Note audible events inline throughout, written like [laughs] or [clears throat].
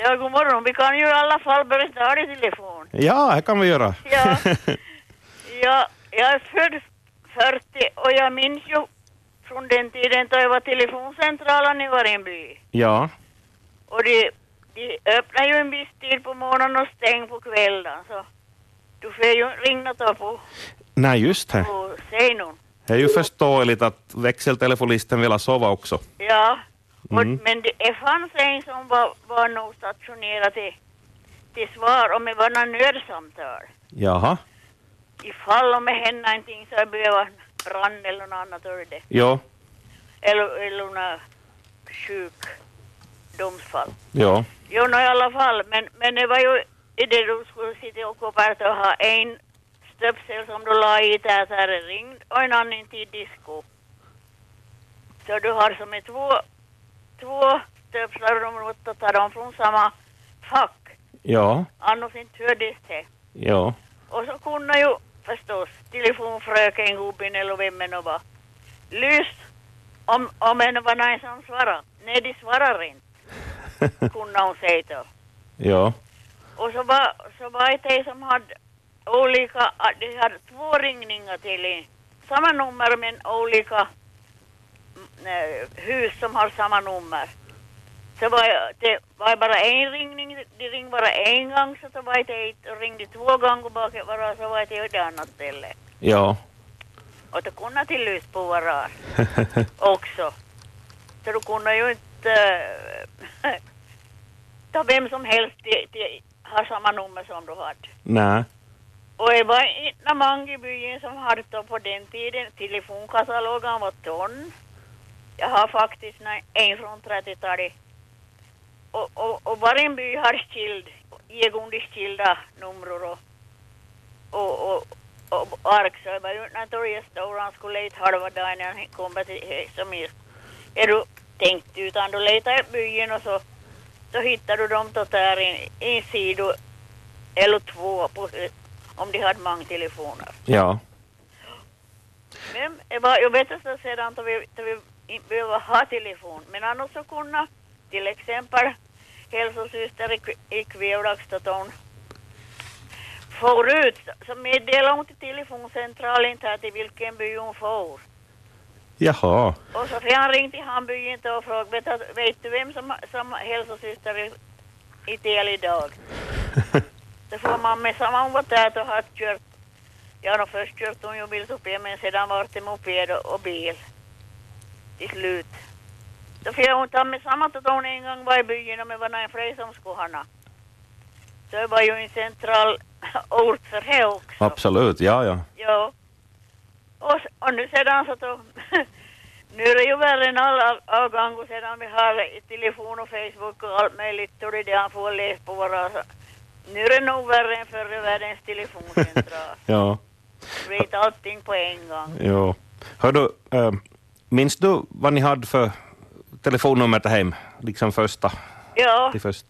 Ja, god morgon. Vi kan ju i alla fall börja tala i telefon. Ja, det kan vi göra. Ja. [laughs] ja, jag är född 40 och jag minns ju från den tiden då jag var telefoncentralen i Varenby. ja, Och de, de öppnar ju en viss tid på morgonen och stänger på kvällen så du får ju ringa då på, nej just det. på någon. Det är ju förståeligt att växeltelefonisten vill sova också. Ja, och, Mm. men det det fanns en som var, var nog stationerad till, till svar om det var något nödsamtal. Jaha, Ifall om det händer någonting så jag behöver brand eller något annat det. ja, Eller, eller något sjukdomsfall. ja, Jo, no, i alla fall. Men, men det var ju det du skulle sitta och koppla och ha en stöpsel som du la i tätare ring och en annan till disco. Så du har som är två, två stöpslar och de måste ta dem från samma fack. ja, Annars inte hördes det. ja, Och så kunde ju förstås telefonfröken, gubben eller vem det var. Lyst om, om det var någon som svarade. Nej, de svarar inte, [laughs] kunde hon säga då. ja, Och så var, så var det de som hade olika, de hade två ringningar till en- samma nummer men olika hus som har samma nummer. Så var jag- det var bara en ringning, de ringde bara en gång så det var det ett och ringde två gånger bak bara så var det ett annat ställe. ja, Och det kunde till lys på varann också. Så du kunde ju inte äh, [laughs] ta vem som helst till, till, har samma nummer som du hade. nej, Och det var inte många i byn som hade då på den tiden. Telefonkatalogen var ton. Jag har faktiskt en från 30-talet. Och, och, och varje by har skild, egendigt skilda nummer och, och, och, och ark. Så det var när Torje Stora han skulle leta halva dagen när han kom till som är, du tänkt utan du letar i byn och så då hittar du dem då där i en sida eller två på, om de hade många telefoner. ja, Men det var ju bättre så sedan då vi, då vi inte behöver ha telefon. Men annars så kunna till exempel hälsosyster i, i Kvävlaxstaton får ut så meddelar hon till telefoncentralen här till vilken by hon får. jaha, Och så får han ringa till han byn och fråga, vet, du- vet du vem som, som hälsosyster i, i del idag? [laughs] Så får man med samma hon var där och har kört, ja no, först kört hon ju biltopé men sedan var det moped och, och bil till slut. Så får hon ta med samma att hon en gång var i byn och med var någon fler som skulle ha det var ju en central [laughs] ort för det också. absolut, ja, ja, Ja. Och, och nu sedan så [laughs] då, nu är det ju värre än alla avgångar sedan vi har telefon och Facebook och allt möjligt och det han får läsa på våra. Nu är det nog värre än förr i världens telefoncentral. [laughs] ja, Vet allting på en gång. ja. Hör du, äh, minns du vad ni hade för telefonnummer till hem? Liksom första, Ja, till först?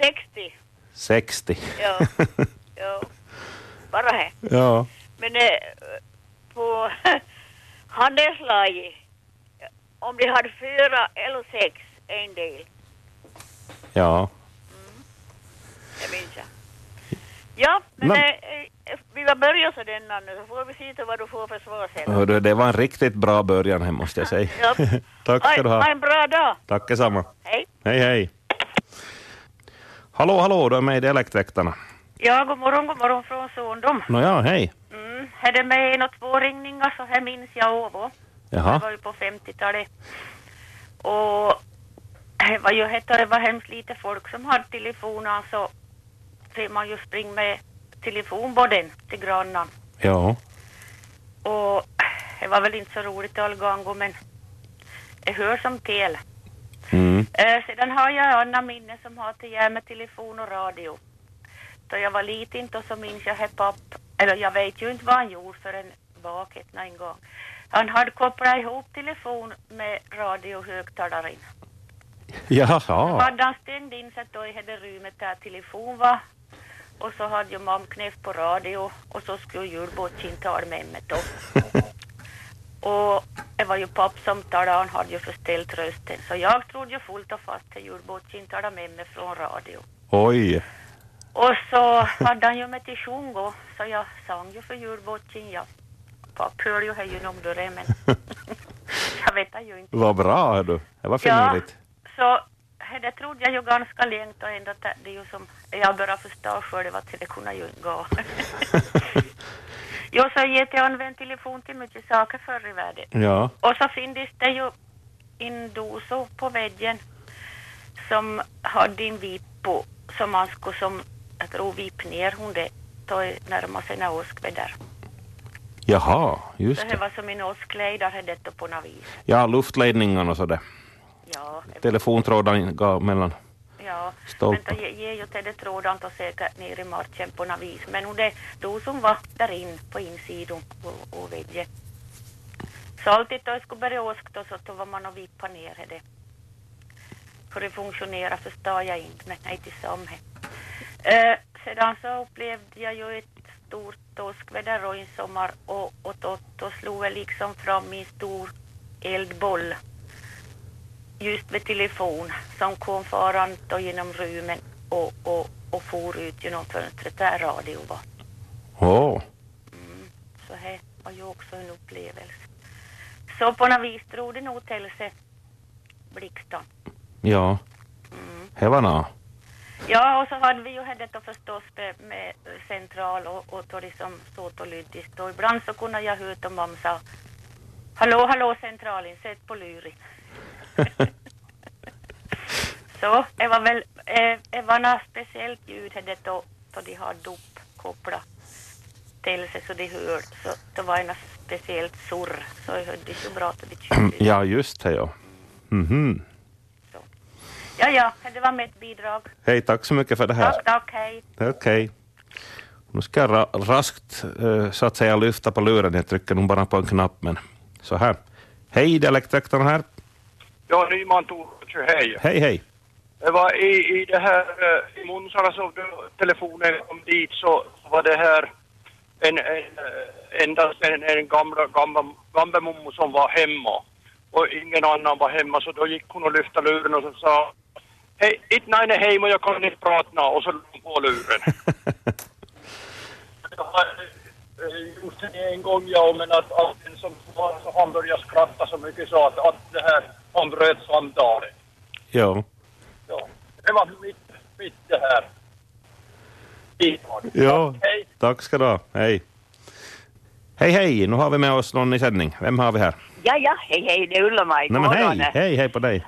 60. 60. Ja. Ja. Bara här. ja, Men eh, på [laughs] handelslaget, om de hade fyra eller sex, en del. ja, Det minns jag. Ja, men Men- eh, eh, vi var börja så denna nu, så får vi se vad du får för svar sen. Hör du, det var en riktigt bra början här måste jag säga. Ja. [laughs] Tack ska du Ha ha. en bra dag. Tack detsamma. Hej. Hej, hej. Hallå, hallå, du är med i Dialektväktarna. Ja, god morgon, god morgon från Sondom. Nåja, hej. Mm, är med en och två ringningar så här minns jag Åbo. Det Jaha, var ju på 50-talet. Och det var ju det var hemskt lite folk som hade telefoner så fick man ju springa med telefonborden till grannen. ja, Och det var väl inte så roligt alla gånger men det hör som till. mm. Eh, sedan har jag andra minnen som har till göra med telefon och radio. Då jag var liten då så minns jag att papp, eller jag vet ju inte vad han gjorde för en bakhet en gång. Han hade kopplat ihop telefon med radiohögtalaren. Jaha, Hade han stängt in sig då i det rummet där telefon var. Och så hade ju mamma knäppt på radio och så skulle julbåten tala med mig då. [laughs] Och det var ju papp som talade, han hade ju förställt rösten. Så jag trodde ju fullt och fast att julbåtsin talade med mig från radio. Oj. Och så hade han ju mig till sjungo, så jag sang ju för julbåtsin. Ja. Papp hörde ju här genom dörren, men [laughs] jag vet ju inte. Vad bra, du. Det var Ja. finurligt. Så det trodde jag ju ganska länge och ändå det är ju som jag började förstå själv att det kunde ju gå. [laughs] jo, så jag har använt telefon till mycket saker förr i världen. ja. Och så finns det ju en doso på väggen som hade en vip på som man skulle som, jag tror vip ner hon det då närmar sig när åskväder. Jaha, just Så det det. var som en åskläder det på något vis. Ja, luftledningarna och sådär. Ja, det- Telefontrådarna gav mellan ja. stolpar. Men då ger ju till det trådant och säkert ner i marken på något vis. Men det då som var där in på insidan och, och väggen. Så alltid då jag skulle börja åska då så då var man och vippa ner det. Hur det funktionerar förstår jag inte, men nej till samma. Eh, sedan så upplevde jag ju ett stort åskväder och en sommar och, och då, då slog jag liksom fram min stor eldboll just med telefon som kom farande genom rummen och, och, och for ut genom fönstret där radio var. Åh, Mm. Så det var ju också en upplevelse. Så på något vis drog det nog till sig blixten. ja. Mm. Det var nå. Ja, och så hade vi ju det förstås med, med central och, och då liksom såt och lyddigt. Och ibland så kunde jag höra om mamma sa Hallå, hallå centralen, sätt på luren. [laughs] så det var väl, eh, det var något speciellt ljud det då, då de hade uppkopplat till sig så de hörde. Så det var något speciellt surr. Så jag hörde så bra att det. Ja, just det, ja. Mhm. Ja, ja, det var mitt bidrag. Hej, tack så mycket för det här. Tack, tack, hej. Okej. Nu ska jag ra raskt eh, så att säga lyfta på luren. Jag trycker nog bara på en knapp, men så här. Hej, dialektrektorn här. Ja, Nyman Torsjö, hej. Hej, hej. Det var i, i det här, eh, i Munsala så telefonen kom dit så var det här en, en, eh, endast en, en gamla, gamla, gamla mommo som var hemma. Och ingen annan var hemma så då gick hon och lyfte luren och så sa Hej, ett nej är hemma jag kan inte prata och så lade på luren. [laughs] Jag har eh, gjort det en gång ja, men att, att den som var så han började skratta så mycket så att, att det här, han bröt samtalet. ja. Ja, det var mitt, mitt det här. bidrag. Ja. Hej. Tack ska du ha. Hej. Hej, hej. Nu har vi med oss någon i sändning. Vem har vi här? Ja, ja, hej, hej, det är Ulla-Maj. Nej, men God hej. Hej, hej på dig.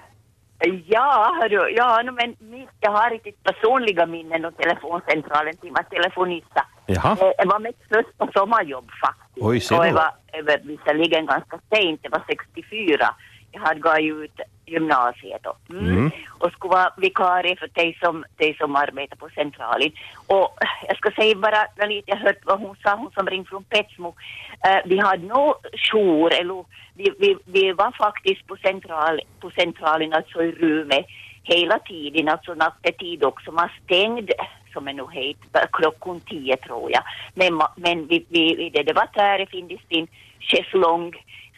Ja, hörru, ja, no, men mitt, jag har riktigt personliga minnen om telefoncentralen till var telefonista. Jaha. Eh, Jag var mitt första sommarjobb faktiskt. Oj, ser och var jag var visserligen ganska sent, det var 64. Hade gått ut gymnasiet då. Mm. Mm. Och skulle vara vikarie för dig som, dig som arbetar på centralen. Och jag ska säga bara lite jag hört vad hon sa, hon som ringde från Petsmo. Eh, vi hade nog jour, eller vi, vi, vi var faktiskt på, central, på centralen, alltså i rummet hela tiden, alltså nattetid också. Man stängde, som är nog het, klockan tio tror jag. Men, men vi, vi, det, det var där det finns en schäslong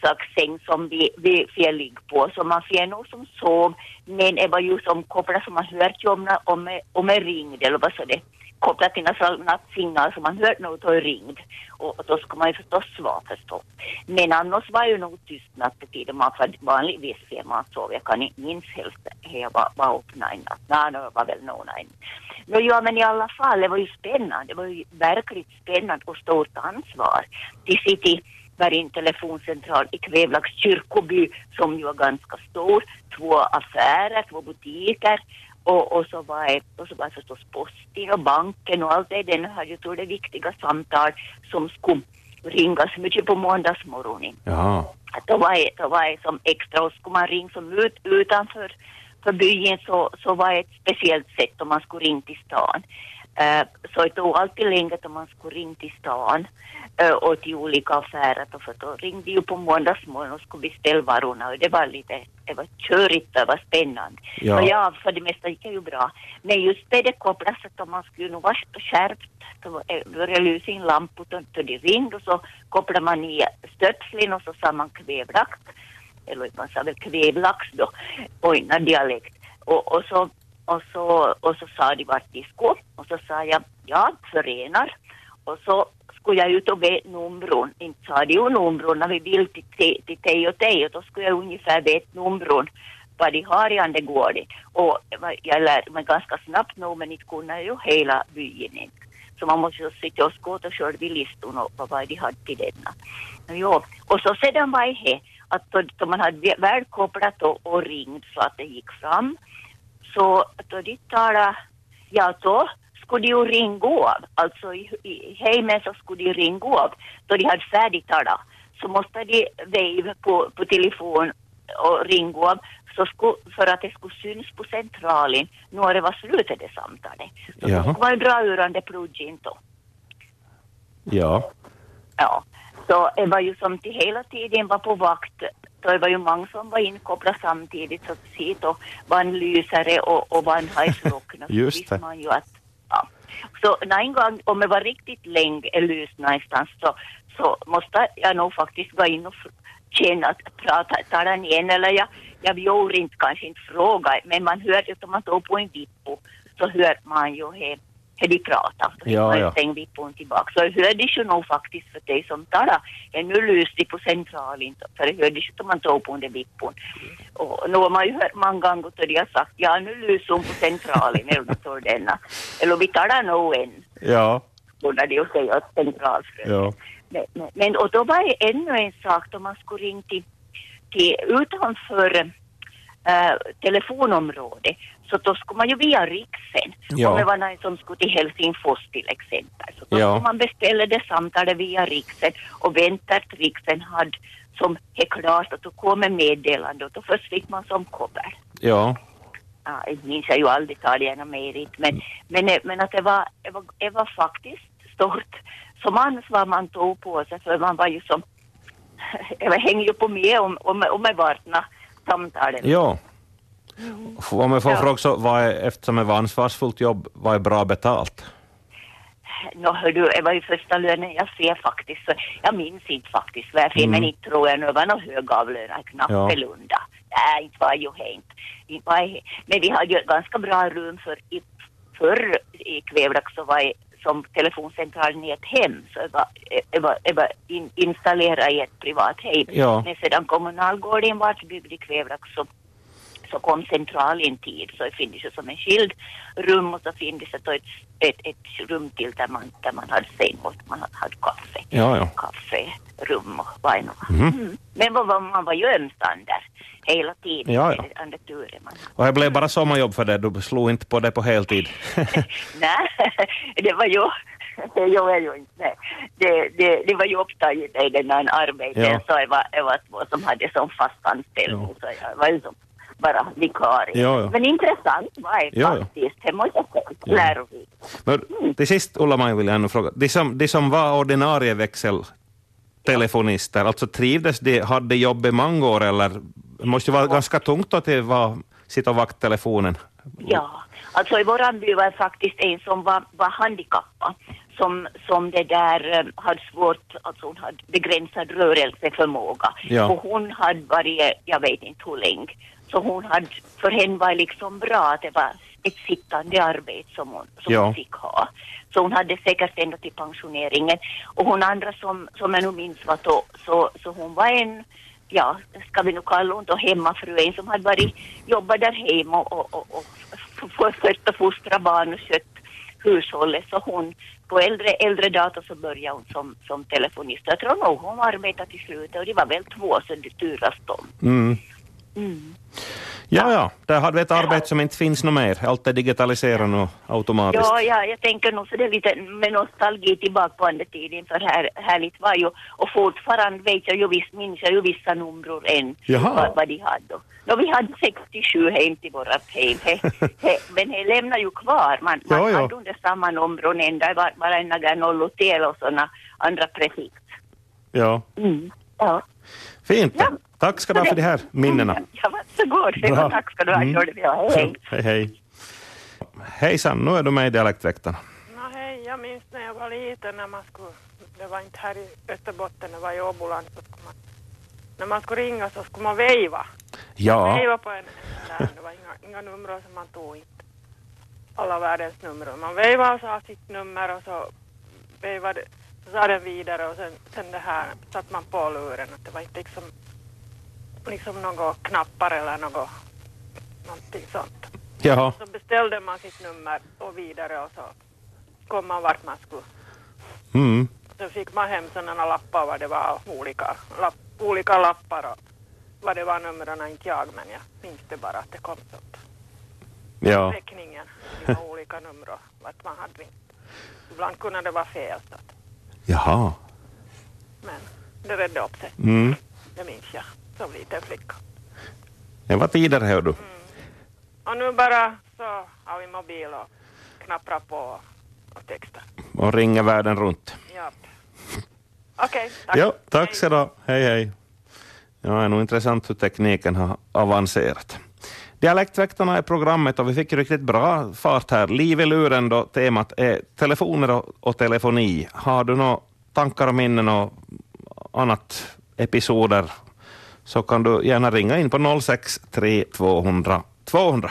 slags säng som vi, vi fick ligga på. Så man fick nog som sov, men det var ju som kopplat som man hört ju om, när- om, om jag ringde eller vad så det kopplat till en nattsignal så man hörde något och jag ringde. Och, och då ska man ju förstås svara förstås. Men annars var ju nog tyst nattetid man vanligtvis ser man sov. Jag kan inte minns helst hur jag var, var uppe en natt. Nej, det var väl någon en. No, ja, men i alla fall, det var ju spännande. Det var ju verkligt spännande och stort ansvar. De sitter en telefoncentral i Kvävlax kyrkoby som ju var ganska stor. Två affärer, två butiker och, och, så var det, och så var det förstås posten och banken och allt det. Den hade ju tror det viktiga samtal som skulle ringas mycket på måndagsmorgonen. Att Då var det, då var det som extra och skulle man ringa som ut, utanför för byn så, så var det ett speciellt sätt om man skulle ringa till stan. Eh, så det tog alltid längre om man skulle ringa till stan. Och till olika affärer. För då ringde ju på måndagsmorgon och skulle beställa varorna och det var lite, det var körigt, det var spännande. Ja. Och ja, för det mesta gick det ju bra. Men just det det kopplas att om man skulle nog vara skärpt, då började lysa in lampor då det ringde och så kopplade man i stötseln och så sa man kvävlax, eller man sa väl kvävlax då, på en dialekt. Och, och så och så, och så sa de vart de skulle och så sa jag ja, förenar. Och så skulle jag ut och be numren. Inte sa de ju numron när vi vill till, te- till och och då skulle jag ungefär veta numren vad de har i Andegården. Och jag lärde mig ganska snabbt nog men inte kunde jag ju hela byn inte. Så man måste ju sitta och skåta själv i listorna och vad- vad de hade till denna. Jo. Och så sedan var det att då, då man hade väl kopplat och, och ringt så att det gick fram så då de talade, ja då skulle de ju ringa av, alltså i, i hemmen så skulle de ringa av, då de hade färdigtalat så måste de veva på, på telefon och ringa av så sku, för att det skulle synas på centralen när det var slutet det samtalet. Så Jaha. skulle man dra ur den pluggen då. Ja. Ja, så det var ju som till hela tiden var på vakt. Så det var ju många som var inkopplade samtidigt så att se då en lysare och, och en [laughs] hajslockna. Just det. man ju att. Så när en gång, om det var riktigt länge är lyst någonstans så, så måste jag nog faktiskt gå in och känna att prata, tala igen eller jag, jag gjorde inte kanske inte fråga men man hör ju att om man står på en vippo så hör man ju hem he de pratar. Ja, ja. stäng vippon tillbaka. Så jag hörde ju nog faktiskt för dig som talar. Ännu lyste på centralen. För jag hörde ju att man tog på den vippon. Och nu har man ju hört många gånger att de har sagt ja nu lyser hon på centralen eller denna. Eller vi talar nog än. Ja. Borde de ju säga att centralfrön. Ja. Men, men, men och då var det ännu en sak då man skulle ringa till, till utanför äh, telefonområdet så då skulle man ju via riksen. Ja. Om det var någon som skulle till Helsingfors till exempel. Så då Ja. skulle man beställa det samtalet via riksen och vänta att riksen hade som är klart och då kommer meddelande och då först fick man som kover. Ja. Ja, jag minns jag ju aldrig ta det genom merit men, men, eh, men att det var, det var, det var faktiskt stort som ansvar man tog på sig för man var ju som, [laughs] jag hängde ju på med om, om, om med vartna samtalen. Ja. Om jag får Ja. fråga så, vad är, eftersom det var ansvarsfullt jobb, vad är bra betalt? Nå hör du, det var ju första lönen jag ser faktiskt. Så jag minns inte faktiskt varför, Mm. men inte tror jag nu var någon högavlönad knappelunda. Nej, inte var ju hänt. Inte jag- Men vi hade ju ganska bra rum för i, förr i Kvävlax så var jag som telefoncentralen i ett hem. Så det var, det var, det var in, installerat i ett privat hem. Ja. Men sedan kommunalgården var byggd i Kvävlax så så kom centralen tid så det finns ju som en skild rum och så finns det ett, ett, ett rum till där man, där man hade säng och man hade, hade kaffe. Ja, ja. Kafferum och vad det. Mhm. mm. Men vad var- man var ju ömstand där hela tiden. Ja, ja. Under turen man Och det blev bara sommarjobb för det, du slog inte på det på heltid. [laughs] Nej, det var ju [laughs] det gjorde jag ju inte. Det, det, det var ju upptaget i den här arbetet Ja. så det var, det var två som hade som fast anställning Ja. så jag var ju som bara vikarie. Ja, ja. Men intressant var det Ja, faktiskt, det måste jag säga. Ja. Lärorikt. Men till sist, Ulla-Maj, vill jag ännu fråga. De som, de som var ordinarie växeltelefonister, alltså trivdes de, hade de jobb i många år eller? Det måste ju vara ganska tungt att det var, sitta och vakta telefonen. Ja, alltså i våran by var faktiskt en som var, var handikappad som, som det där eh, hade svårt, alltså hon hade begränsad rörelseförmåga. Ja. Och hon hade varit, jag vet inte hur länge, så hon hade, för henne var liksom bra att det var ett sittande arbete som hon, som Ja. hon fick ha. Så hon hade säkert ända till pensioneringen. Och hon andra som, som jag nu minns var då, så, så hon var en, ja, ska vi nu kalla hon då hemmafru, en som hade varit, jobbat där hemma och, och, och, och f- f- skött och fostrat barn och skött hushållet. Så hon, på äldre, äldre dator så började hon som, som telefonist. Jag tror nog hon arbetade till slutet och det var väl två så det turas om. Mm. Mm. Ja, ja, där hade vi ett arbete som inte finns något mer. Allt är digitaliserat och automatiskt. Ja, ja, jag tänker nog så det är lite med nostalgi tillbaka på den tiden för här, härligt var ju och fortfarande vet jag ju visst, minns jag ju vissa nummer än vad, vad de hade. No, vi hade 67 hem till vårat hem, he, he, men det lämnar ju kvar. Man, man Ja, ja. hade under samma nummer ända var, bara en där noll och tel och sådana andra prefix. Ja, Mm. Ja. fint. Ja. Tack ska du ha för de här minnena. [laughs] Ja, varsågod. Bra. Tack ska du ha. Mm. Hej. Hej, hej. Hejsan, nu är du med i Dialektväktarna. Nå, hej, jag minns när jag var liten när man skulle, det var inte här i Österbotten, det var i Åboland, så skulle man, när man skulle ringa så skulle man vejva. Ja, Vejva på en, där, det var inga, inga nummer som man tog inte. Alla världens nummer. Man vejvade och sa sitt nummer och så vejvade, så sa den vidare och sen, sen det här satte man på luren. Att det var inte liksom, liksom några knappar eller något, någonting sånt. jaha. Så beställde man sitt nummer och vidare och så kom man vart man skulle. Mm. Så fick man hem sådana lappar vad det var olika, lapp, olika lappar och vad det var numren inte jag men jag minns det bara att det kom sånt. Ja, Räkningen, olika nummer och vart man hade ringt. Ibland kunde det vara fel så att, jaha. men det redde upp sig. Mm. Det minns jag som liten flicka. Det var tider, hör du. Och nu bara så har vi mobil och knapprar på och textar. Och ringer världen runt. Japp. Okej, tack. Ja, tack Hej. ska du ha. Hej, hej. Ja, det är nog intressant hur tekniken har avancerat. Dialektväktarna är programmet och vi fick riktigt bra fart här. Liv i luren då temat är telefoner och, och telefoni. Har du några tankar och minnen och annat episoder så kan du gärna ringa in på 063 200 200.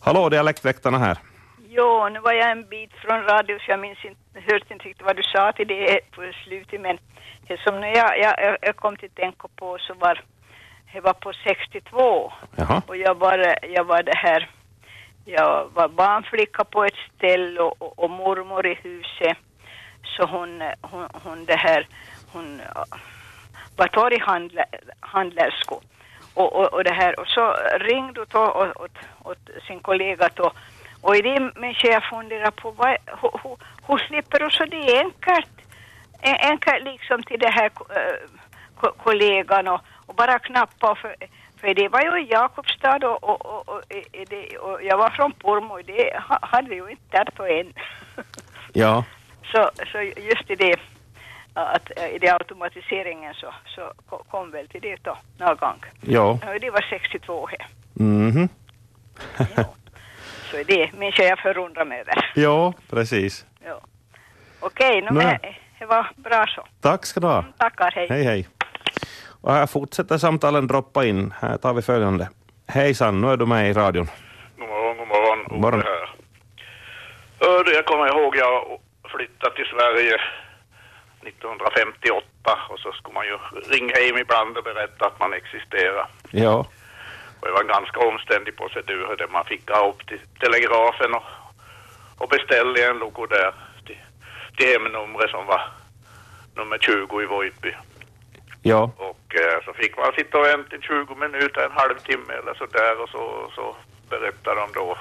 Hallå, Dialektväktarna här. Jo, nu var jag en bit från radio så jag minns inte, hörde inte riktigt vad du sa till det på slutet men som när jag, jag, jag kom till tänka på så var det var på 62 Jaha. och jag var, jag var det här jag var barnflicka på ett ställe och, och, och mormor i huset så hon, hon, hon det här hon var torghandlerska och, och, och det här och så ringde hon åt, åt, åt sin kollega då. Och i det människa jag funderar på vad, hur, hur, hur slipper du så det är enkelt? En- enkelt liksom till det här äh, ko- kollegan och, och bara knappa för, för det var ju i Jakobstad och, och, och, och, det, och jag var från Pormo och det ha- hade vi ju inte där på än. Ja, [laughs] så, så just i det att äh, i det automatiseringen så, så ko- kom väl till det då någon gång. ja. Det var 62 här. Mhm. Ja. Så det minns jag förundrar mig över. Ja, precis. Ja. Okej, nu men det var bra så. Tack ska du ha. Mm, Tackar, hej. Hej, hej. Och här fortsätter samtalen droppa in. Här tar vi följande. Hejsan, nu är du med i radion. God morgon, god morgon. God morgon. Hörde, jag kommer ihåg jag flyttade till Sverige 1958 och så skulle man ju ringa hem ibland och berätta att man existerar. Ja, Och det var en ganska omständig procedur där man fick gå upp till telegrafen och, och beställa en logo där till, till hemnumret som var nummer 20 i Vojtby. ja, Och eh, så fick man sitta och vänta i 20 minuter, en halvtimme eller så där och så, så berättade de då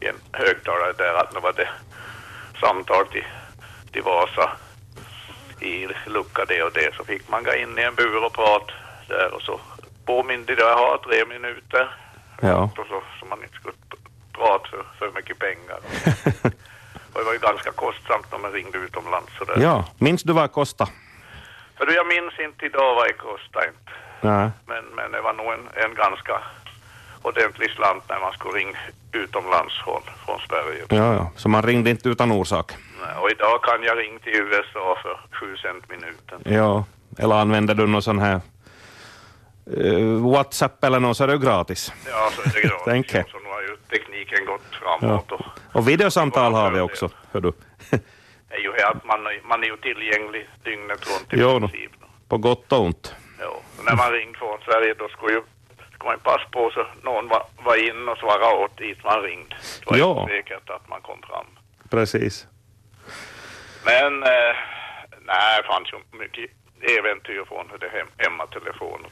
i en högtalare där att nu var det samtal till, till Vasa i lucka det och det. Så fick man gå in i en bur och prata där och så påminde jag ha tre minuter. ja. Och så, så man inte skulle prata för, för mycket pengar. [laughs] och det var ju ganska kostsamt när man ringde utomlands sådär. ja. Minns du vad det kostade? För jag minns inte idag vad det kostade inte. Nej. Men, men det var nog en, en ganska ordentlig slant när man skulle ringa utomlands från, från Sverige. Ja, ja. Så man ringde inte utan orsak? Nej, Och idag kan jag ringa till USA för 7 cent minuten. Ja. Eller använder du någon sån här eh, WhatsApp eller något så är det gratis. Ja, så är det gratis. [laughs] Tänk. Så nu har ju tekniken gått framåt. Och Och videosamtal har vi också, hör du. [laughs] det är ju att man, är- man är ju tillgänglig dygnet runt i Jo, princip. På gott och ont. Ja. Och när man ringde från Sverige då skulle ju skulle man passa på så någon var, var in och svarade åt dit man ringde. Det var Ja. inte säkert att man kom fram. Precis. Men eh, nej, det fanns ju mycket äventyr från det hem, hemmatelefonen.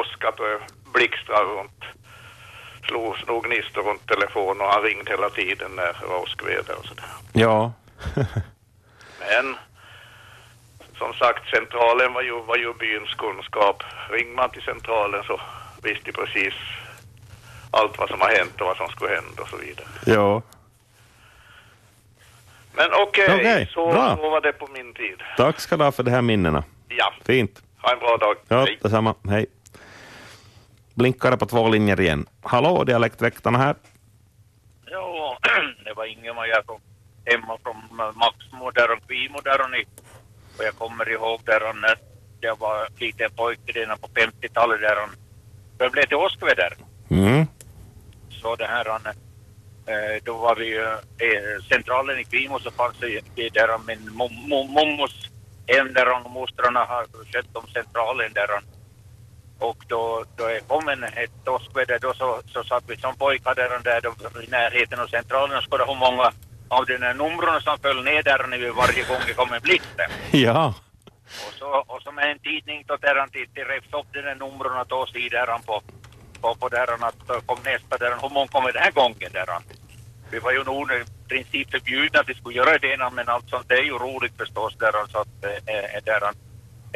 Åskat och blixtrar runt slog, slog gnistor runt telefonen och han ringde hela tiden när det var åskväder och sådär. Ja. [laughs] Men som sagt, centralen var ju, var ju byns kunskap. Ringde man till centralen så visste de precis allt vad som har hänt och vad som skulle hända och så vidare. ja. Men okej, Okej, så, bra. så var det på min tid. Tack ska du ha för de här minnena. Ja, Fint. ha en bra dag. Ja, Hej. detsamma. Hej. Blinkar det på två linjer igen. Hallå, dialektväktarna här. Ja, [clears throat] det var Ingemar jag kom hemma från Maxmo där och Kvimo där och ni. Och jag kommer ihåg där och när jag var liten pojke redan på 50-talet där och det blev till åskväder. Mm. Så det här han, eh, då var vi ju eh, centralen i Kvimo så fanns det där och min mom- mom- mommos hem där och mostrarna har skött om centralen där och och då, då det kom en ett åskväder då så, så satt vi som pojkar där och där då, i närheten av centralen och skådade hur många av de där numren som föll ner där när vi varje gång det kom en blister. [laughs] Ja. Och så, och så med en tidning då där han revs upp de där numren två sidor på, på, på där han att då kom nästa där han, hur många kommer den här gången där han. Vi var ju nog i princip förbjudna att vi skulle göra det men allt sånt det är ju roligt förstås där han så att äh, äh, där han,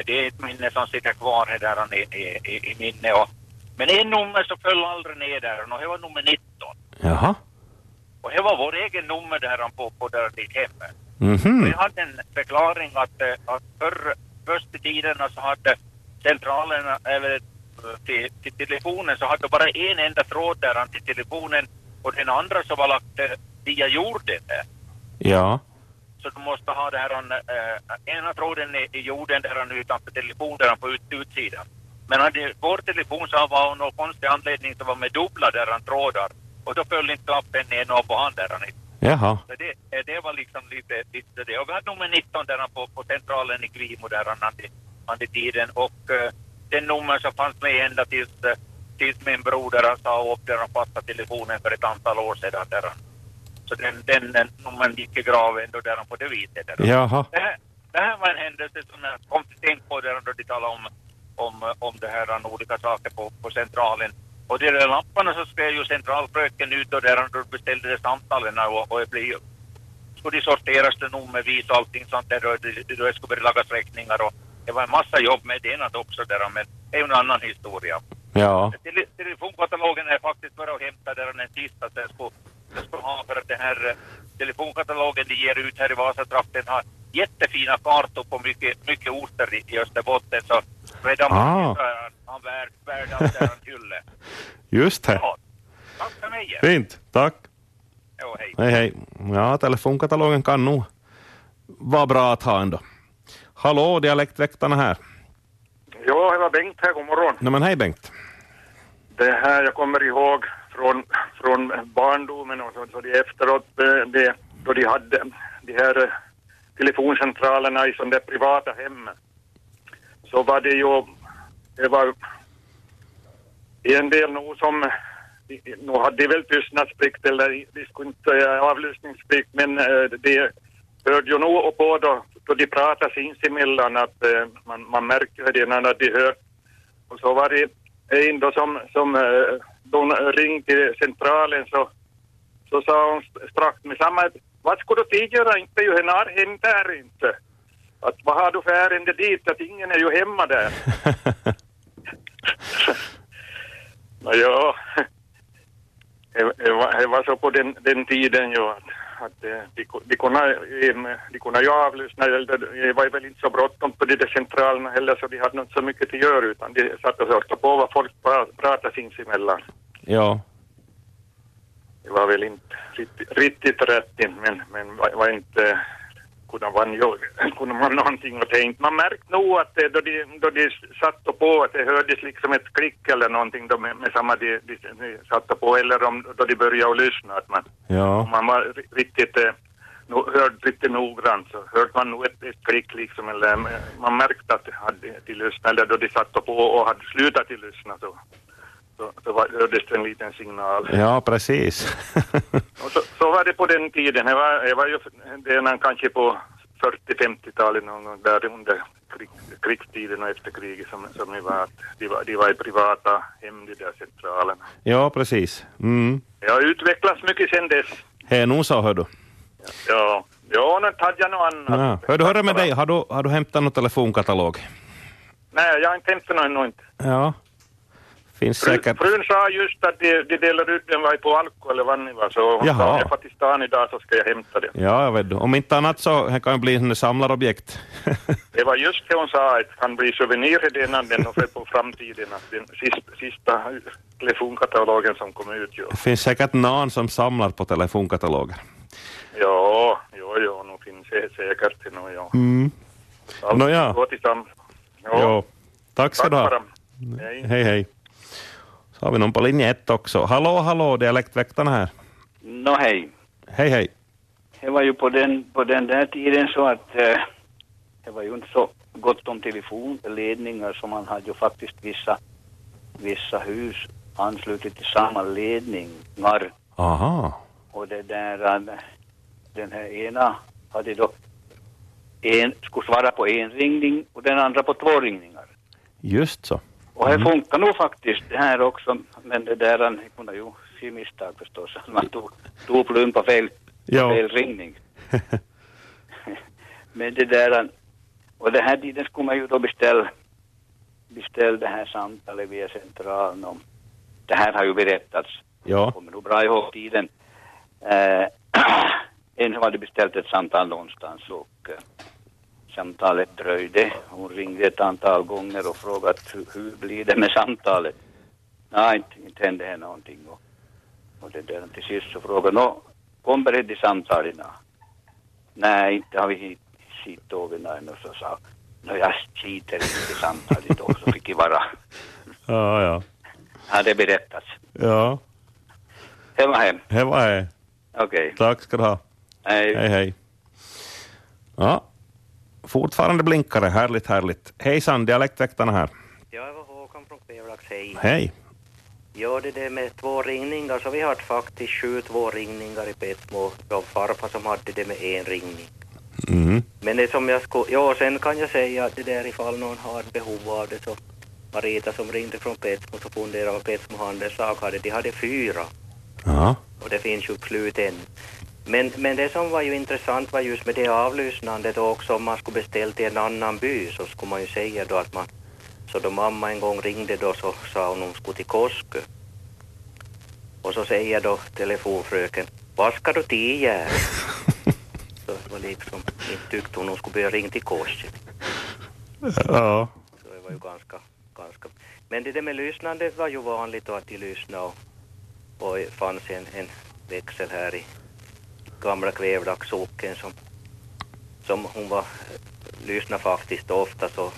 det är ett minne som sitter kvar här där han i, i, i, minne och men en nummer så föll aldrig ner där och det var nummer 19 Jaha. och det var vår egen nummer där han på, på där ditt hem. Mhm. Vi hade en förklaring att, eh, att förr, först i tiden så hade centralen, eller eh, till, till telefonen, så hade bara en enda tråd där till telefonen och den andra så var lagt eh, via jorden. Ja. Så du måste ha det här, äh, ena tråden i, jorden där han utanför telefonen där han på ut, utsidan. Men hade vår telefon så var av någon konstig anledning så var med dubbla där han trådar och då föll inte lappen ner någon på hand där han inte. Jaha. Så det, eh, det var liksom lite, lite det. Och vi hade nummer 19 där på, på centralen i Kvimo där han hade, hade tiden och den nummer som fanns med ända tills, eh, tills min broder han sa upp där han fastnade telefonen för ett antal år sedan där. Så den, den, den numren gick i graven då där på det viset. Där. Jaha. Det, här, det här var en händelse som jag kom till tänk på där då de talade om, om, om det här om olika saker på, på centralen. Och de där lapparna så skrev ju centralfröken ut och där då beställde de samtalen och, och det blev skulle de sorteras det nummervis och allting sånt där och det, då det skulle börja lagas räkningar och det var en massa jobb med det något också där men det är ju en annan historia. Ja. Tele- Telefonkatalogen är faktiskt bara att hämta där den sista så jag skulle, jag skulle ha för att den här eh, telefonkatalogen de ger ut här i Vasatrakten har jättefina kartor på mycket, mycket orter i, i Österbotten så redan Ah. är han- han värd, värd allt där han hylle. [laughs] Just det. Ja, tack för mig. Fint. Tack. Jo, hej. Hej, hej. Ja, telefonkatalogen kan nog vara bra att ha ändå. Hallå, dialektväktarna här. Ja, det var Bengt här, god morgon. Nej, men hej Bengt. Det här jag kommer ihåg från, från barndomen och så, så det efteråt, eh, det, då de hade de här eh, telefoncentralerna i sådana där privata hem. Så var det ju, det var en del nog som, nu hade de väl tystnadsplikt eller de skulle inte avlyssningsplikt men eh, det hörde ju nog på då, då de pratar sinsemellan att eh, man, man märker det när de hör och så var det en då som, som eh, då hon ringde till centralen så, så sa hon strax med samma vad skulle du tidigare inte ju en händer där inte. Att vad har du för ärende dit att ingen är ju hemma där. [laughs] Ja, [laughs] det, var, det var så på den, den tiden ju Ja att eh, de, ku- de, kunde, eh, de kunde ju avlyssna, det var väl inte så bråttom på de där centralerna heller så de hade inte så mycket att göra utan de satt och hörde på vad folk pra- pratade sinsemellan. Ja. Det var väl inte riktigt, riktigt rätt men, men var, var inte kunde man, kunde man någonting och tänkt. Man märkte nog att då, de, då de satt och på att det hördes liksom ett klick eller någonting då med, med samma de, de, de satt och på eller om då de började att lyssna att man, Ja. om man var ri- riktigt eh, no, hörde riktigt noggrant så hörde man nog ett, ett klick liksom eller eh, man märkte att de hade de lyssnat eller då de satt och på och hade slutat att lyssna så, så, så var, hördes det en liten signal. Ja, precis. [laughs] Så, så var det på den tiden. Det var, det var ju det är kanske på 40-50-talet någon gång där under krig, krigstiden och efter kriget som, som ni var, de var, de var i privata hem, de där centralerna. Ja, precis. Mm. Det har utvecklats mycket sedan dess. Det är nog så, hör du. Ja, ja nu hade jag något annat. Ja. Hör du, hör det med dig, har du, har du hämtat någon telefonkatalog? Nej, jag har inte hämtat någon inte. Ja. Finns säkert... frun sa just att de, de delar ut den var på Alko eller vad ni var, så hon Jaha. jag far till stan idag så ska jag hämta den. Ja, jag vet. Om inte annat så det kan ju bli en samlarobjekt. [laughs] Det var just det hon sa, att det kan bli souvenir i den den och för på framtiden, att den sista, sista telefonkatalogen som kom ut. Jo. Det finns säkert någon som samlar på telefonkataloger. Ja, jo, jo, nu finns det säkert det nu, ja. Mm. Allt Nåja. går till sam. Ja, Jo. Tack ska tack du ha. Hej. Hej, hej. Har vi någon på linje ett också. Hallå, hallå, dialektväktarna här. Nå hej. Hej, hej. Det var ju på den, på den där tiden så att eh, det var ju inte så gott om telefonledningar så man hade ju faktiskt vissa, vissa hus anslutit till samma ledningar Aha. och det där, eh, den här ena hade då en, skulle svara på en ringning och den andra på två ringningar. Just så. Och det funkar nog faktiskt det här också, men det där, det kunde ju se misstag förstås, [laughs] man tog, tog plum på fel, Ja. fel ringning. [laughs] Men det där, och den här tiden skulle man ju då beställa, beställa det här samtalet via centralen och det här har ju berättats, Ja. kommer nog bra ihåg tiden. Eh, [clears throat] en hade beställt ett samtal någonstans och eh, samtalet dröjde. Hon ringde ett antal gånger och frågade hur, blir det med samtalet? Nej, inte, inte hände här någonting. Och, och det där till sist så frågade hon, kom beredd i samtalet? Nej, inte har vi hit, hit vid än. Och så sa hon, jag skiter inte i samtalet då, så fick det vara. [laughs] Ja, ja. Ja, Det var hem. det var det. Okej. Tack ska du ha. Hej. Hej, hej. Ja, fortfarande blinkare. Härligt, härligt. Hejsan, dialektväktarna här. Ja, det var Håkan från Kvävlax, hej. Hej. Ja, det där med två ringningar, så vi hade faktiskt sju två ringningar i. Det var farfar som hade det med en ringning. Mm. Men det som jag skulle, ja sen kan jag säga att det där ifall någon har behov av det så Marita som ringde från Petsmo så funderade vad Petsmo Handelssak hade, de hade fyra Ja. och det finns ju slut än. Men, men det som var ju intressant var just med det avlyssnandet och också om man skulle beställa till en annan by så skulle man ju säga då att man så då mamma en gång ringde då så sa hon hon skulle till Koskö. Och så säger då telefonfröken, vad ska du till Gär? [laughs] så det var liksom, inte tyckte hon hon skulle börja ringa till Koskö. Ja. Så det var ju ganska, ganska. Men det där med lyssnandet var ju vanligt då att de lyssnade och, och det fanns en, en växel här i gamla Kvävlaxsocken som, som hon var, lyssnade faktiskt ofta så,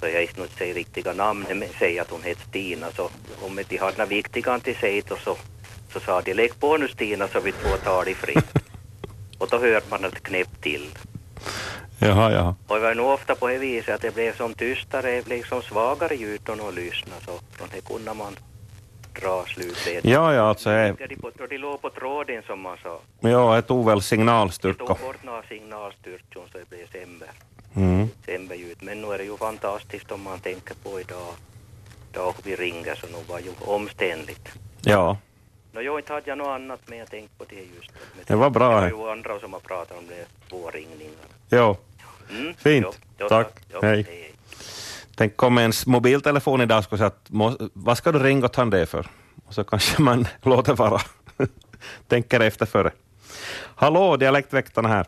så jag inte inte säga riktiga namn, men säger att hon hette Stina så om de hade några viktiga till sig då så, så sa de lägg på nu Stina så vi får ta det fritt. [laughs] och då hörde man det knäpp till. Jaha, jaha. Och det var nog ofta på det viset att det blev som tystare, det blev som svagare ljud någon lyssnade så från det kunde man dra slutsatser. Ja, ja, alltså, det- De, låg på tråden som man sa. Ja, det tog väl signalstyrka. tog bort några signalstyrkor så det blev sämre, Mm. sämre ljud. Men nu är det ju fantastiskt om man tänker på idag, idag vi ringer så nu var ju omständligt. Ja, Nå, jag inte hade jag något annat men jag tänkte på det just. Men Det var bra, Det var hej. ju andra som har pratat om det, två ringningar. ja. Mm, Fint. jo, jo, Tack. jo, Hej. Tänk om ens mobiltelefon idag skulle säga att vad ska du ringa åt han det för? Och så kanske [laughs] man låter vara. [laughs] Tänker efter före. Hallå, dialektväktarna här.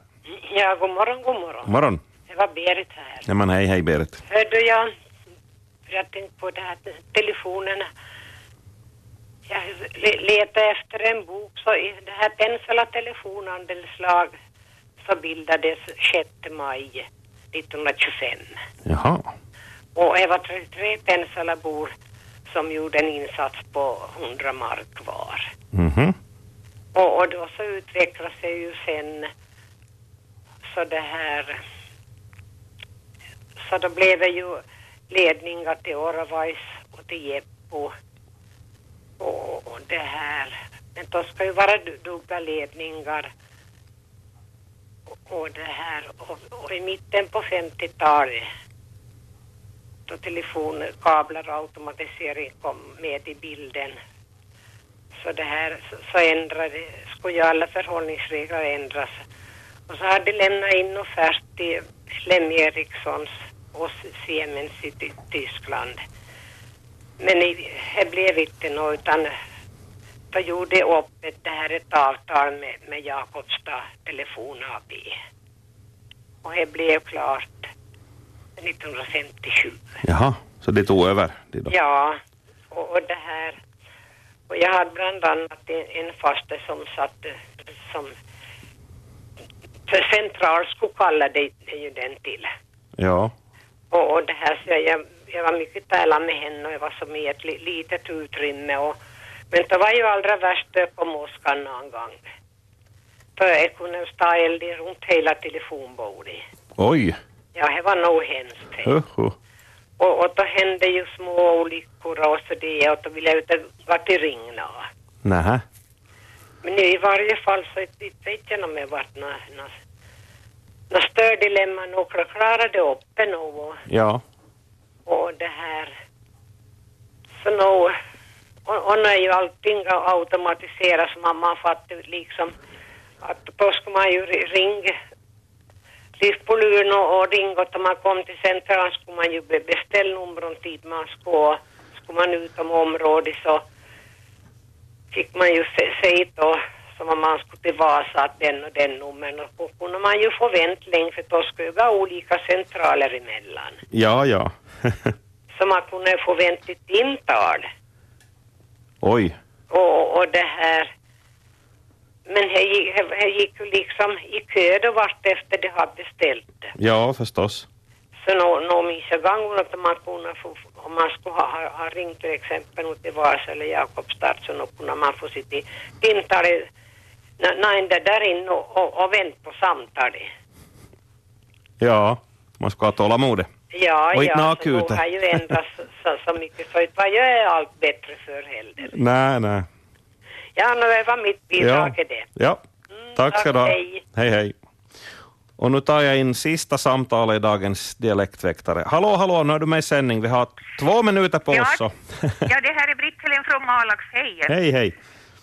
Ja, god morgon, god morgon. Morgon. Det var Berit här. Ja, men hej, hej Berit. Hörde jag, för jag tänkte på det här telefonerna. Jag le- letade efter en bok, så i det här Pensala telefonhandelslag så bildades 6 maj 1925. Jaha. Och det var 33 Pensalabor som gjorde en insats på 100 mark var. Mhm. Och, och då så utvecklade sig ju sen så det här så då blev det ju ledningar till Oravais och till Jeppo och, och det här men då ska ju vara du- dubbla ledningar och, och det här och, och i mitten på 50-talet och telefonkablar och automatisering kom med i bilden så det här så, så ändrade, skulle ju alla förhållningsregler ändras. Och så hade de lämnat in offert till Lem Erikssons och Siemens i Tyskland. Men det blev inte något utan då gjorde upp ett, det här ett avtal med, med Jakobstad Telefon AB. Och det blev klart 1957. Jaha, så det tog över? Det då. Ja, och, och det här. Och jag hade bland annat en, en faste som satt som för central skulle kalla det, det ju den till. Ja. Och, och det här så jag, jag var mycket tälad med henne och jag var som i ett li, litet utrymme och men det var ju allra värst kom åskan någon gång. För jag kunde stå eld runt hela telefonbordet. Oj. Ja, det var nog hemskt. Uh -huh. Och, och då hände ju små olyckor och så det och då ville jag inte gå till ringna. Nähä. Men i varje fall så vet jag om det vart något nå, nå stördilemma nog klarade upp det nog och, Ja. och det här. Så nog, och, och nu är ju allting automatiserat så man, man fattar liksom att då ska man ju ri- ringa luren och, och och när man kom till centralen skulle man ju be- beställa nummer om tid man skulle, skulle man ut om området så fick man ju se, se då som om man skulle till Vasa att den och den numren och kunde man ju få vänta länge för då skulle gå olika centraler emellan. Ja, ja. [laughs] Så man kunde få vänta ett timtal Oj. och, och det här men det gick, det- det gick ju liksom i kö då vart efter de hade beställt det. Ja, förstås. Så nå, nå gången att man kunde få, om man skulle ha, ha, ha ringt till exempel till Vasa eller Jakobstad så kunde man få sitt i timtalet, nej det där inne och, och, och vänta på samtalet. Ja, man ska ha tålamodet. Ja, Och inte ja, så nog har ju ändrats så, så mycket så inte var ju allt bättre för heller. Nej, nej. Ja, nu det var mitt bidrag Ja. i det. Ja, tack ska du ha. hej. Hej, hej. Och nu tar jag in sista samtalet i dagens Dialektväktare. Hallå, hallå, nu är du med i sändning. Vi har två minuter på Ja. oss. Så. Ja, det här är Britt Helén från Malax. Hej. hej, hej.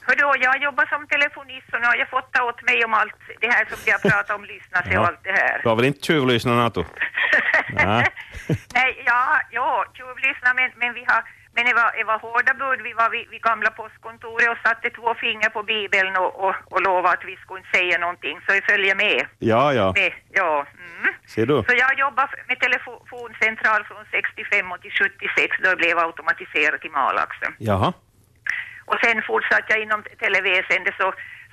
Hördu, jag jobbar som telefonist och nu har jag fått ta åt mig om allt det här som vi har pratat om, lyssna sig och Ja. allt det här. Du har väl inte tjuvlyssnat Natu? [laughs] Nej. Nej, ja, ja, tjuvlyssna, men, men vi har, men det var, det var hårda bud. Vi var vid, vid gamla postkontoret och satte två fingrar på bibeln och, och, och lovade att vi skulle inte säga någonting, så vi följer med. Ja, ja. med ja. Mm. Ser du? Så jag jobbar med telefoncentral från 65 och till 76 då det blev automatiserat i Malax. Jaha. Och sen fortsatte jag inom televäsendet så,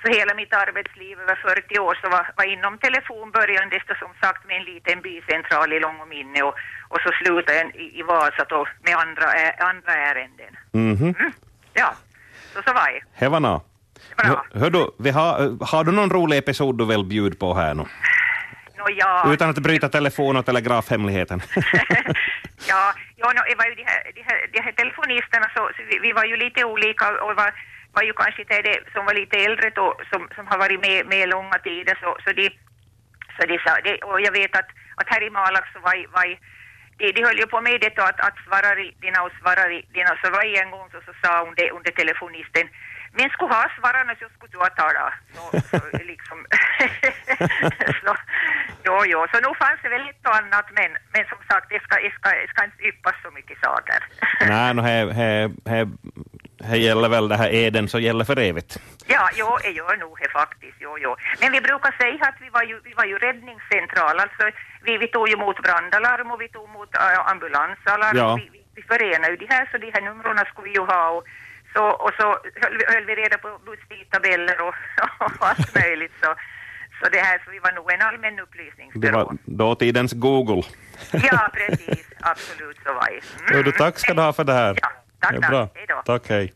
så hela mitt arbetsliv över 40 år så var, var inom telefon börjande det som sagt med en liten bycentral i Långominne och, och så slutade jag i, i Vasa då med andra, ä, andra ärenden. Mhm. Ja, så så var det. Det var nå. Hör, hör du, vi har, har du någon rolig episod du vill bjuda på här nu? Nå ja, Utan att bryta telefon och telegrafhemligheten. [laughs] [laughs] ja, ja no, det var ju de här, de här, de här telefonisterna så, så vi, vi var ju lite olika och var, var ju kanske inte det som var lite äldre då som, som har varit med, med långa tider så, så de så de sa, det, och jag vet att, att här i Malax så var, var de, de höll ju på med det då att, att svara dina och svara dina så var en gång så, så sa hon det under telefonisten men skulle ha svararna så skulle du ha talat. Så, så [laughs] liksom [laughs] så, jo, jo, så nog fanns det väl ett och annat men, men som sagt det ska, det ska, det ska inte yppas så mycket saker. Nej, no, he, he, he här gäller väl det här eden så gäller för evigt. Ja, jo, det gör nog det faktiskt, jo, jo. Men vi brukar säga att vi var ju, vi var ju räddningscentral, alltså vi, vi tog ju emot brandalarm och vi tog emot äh, ambulansalarm. Ja. Vi, vi, vi förenade ju det här, så de här numren skulle vi ju ha och så, och så höll, vi- höll vi reda på busstidtabeller och, [laughs] och allt möjligt så, så det här, så vi var nog en allmän Det upplysningsbyrå. var dåtidens Google. Ja, precis, absolut så var det. Mm. Du, tack ska du ha för det här. Ja, tack, tack. Hej då. Tack, hej.